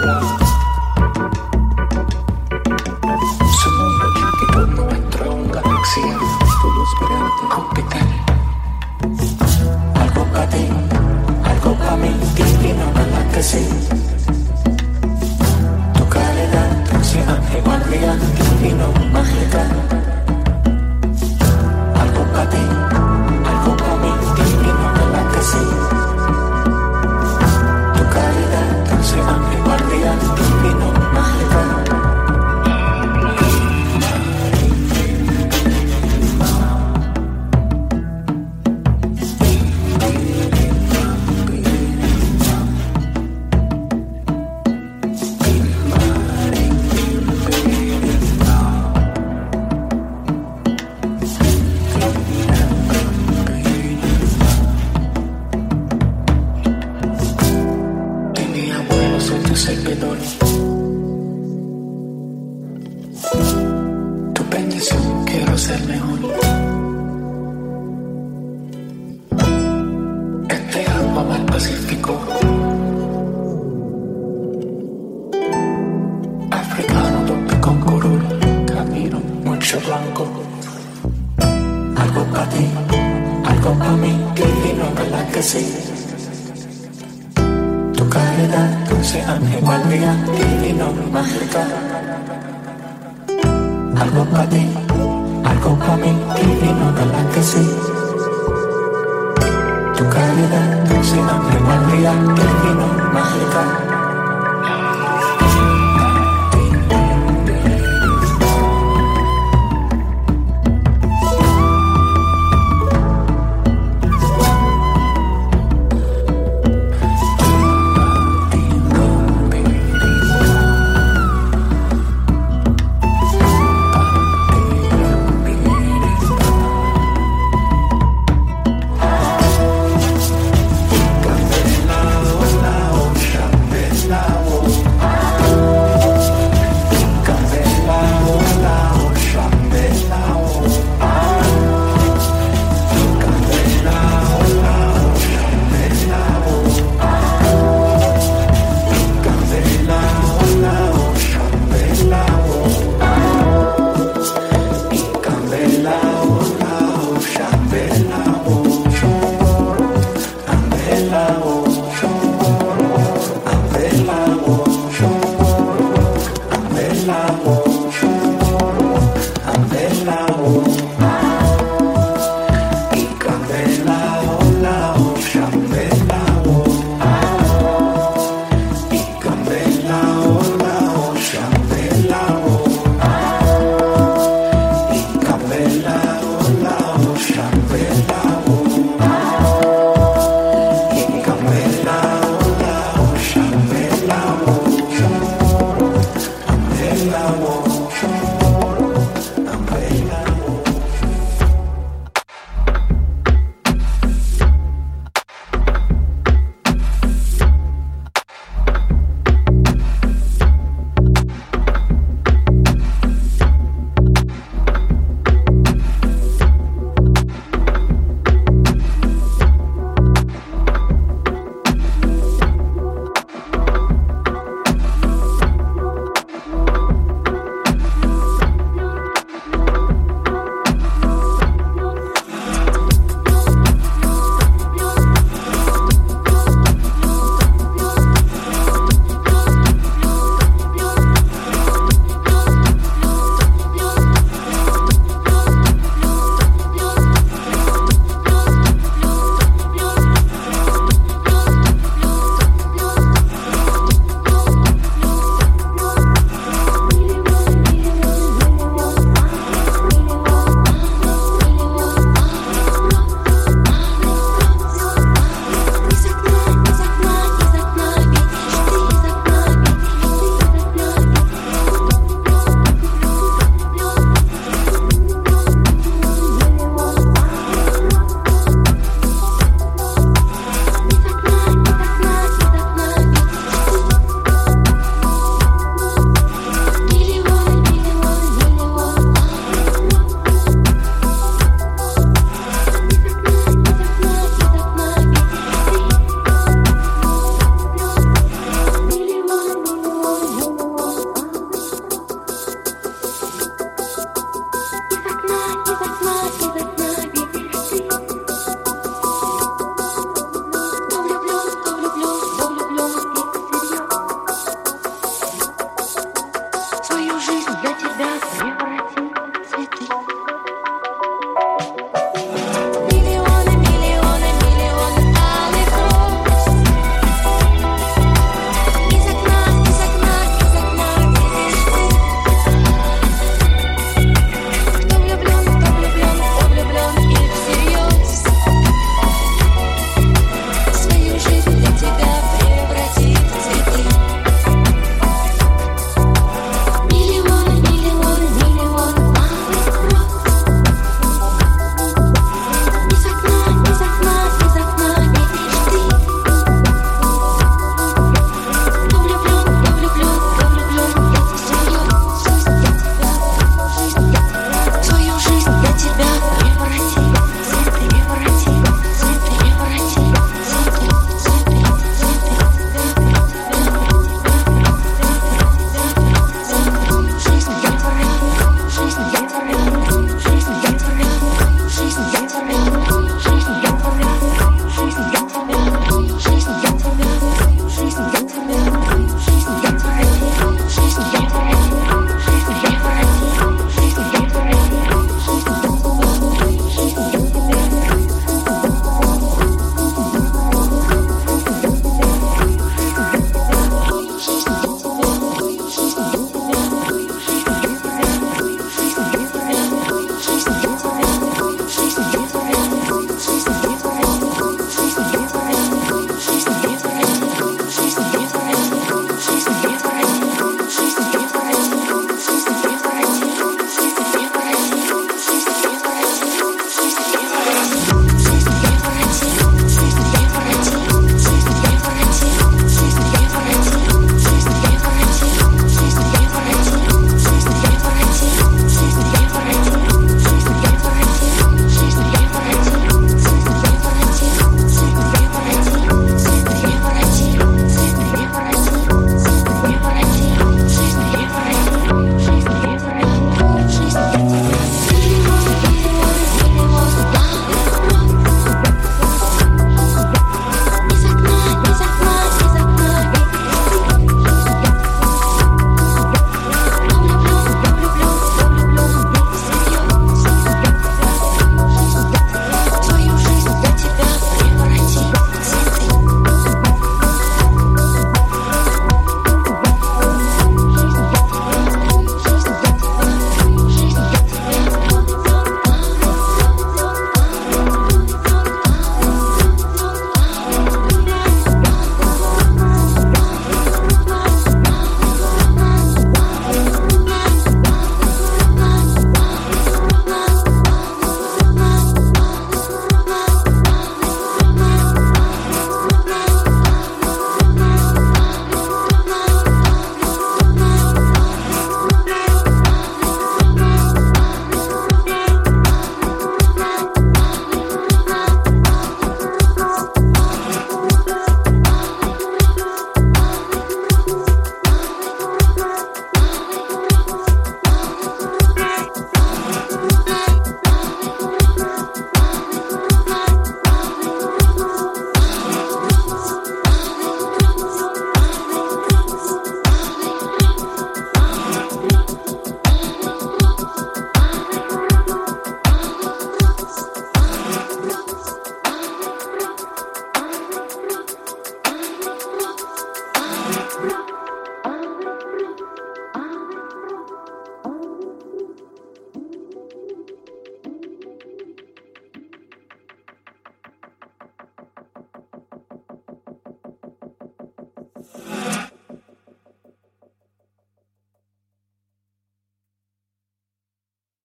now.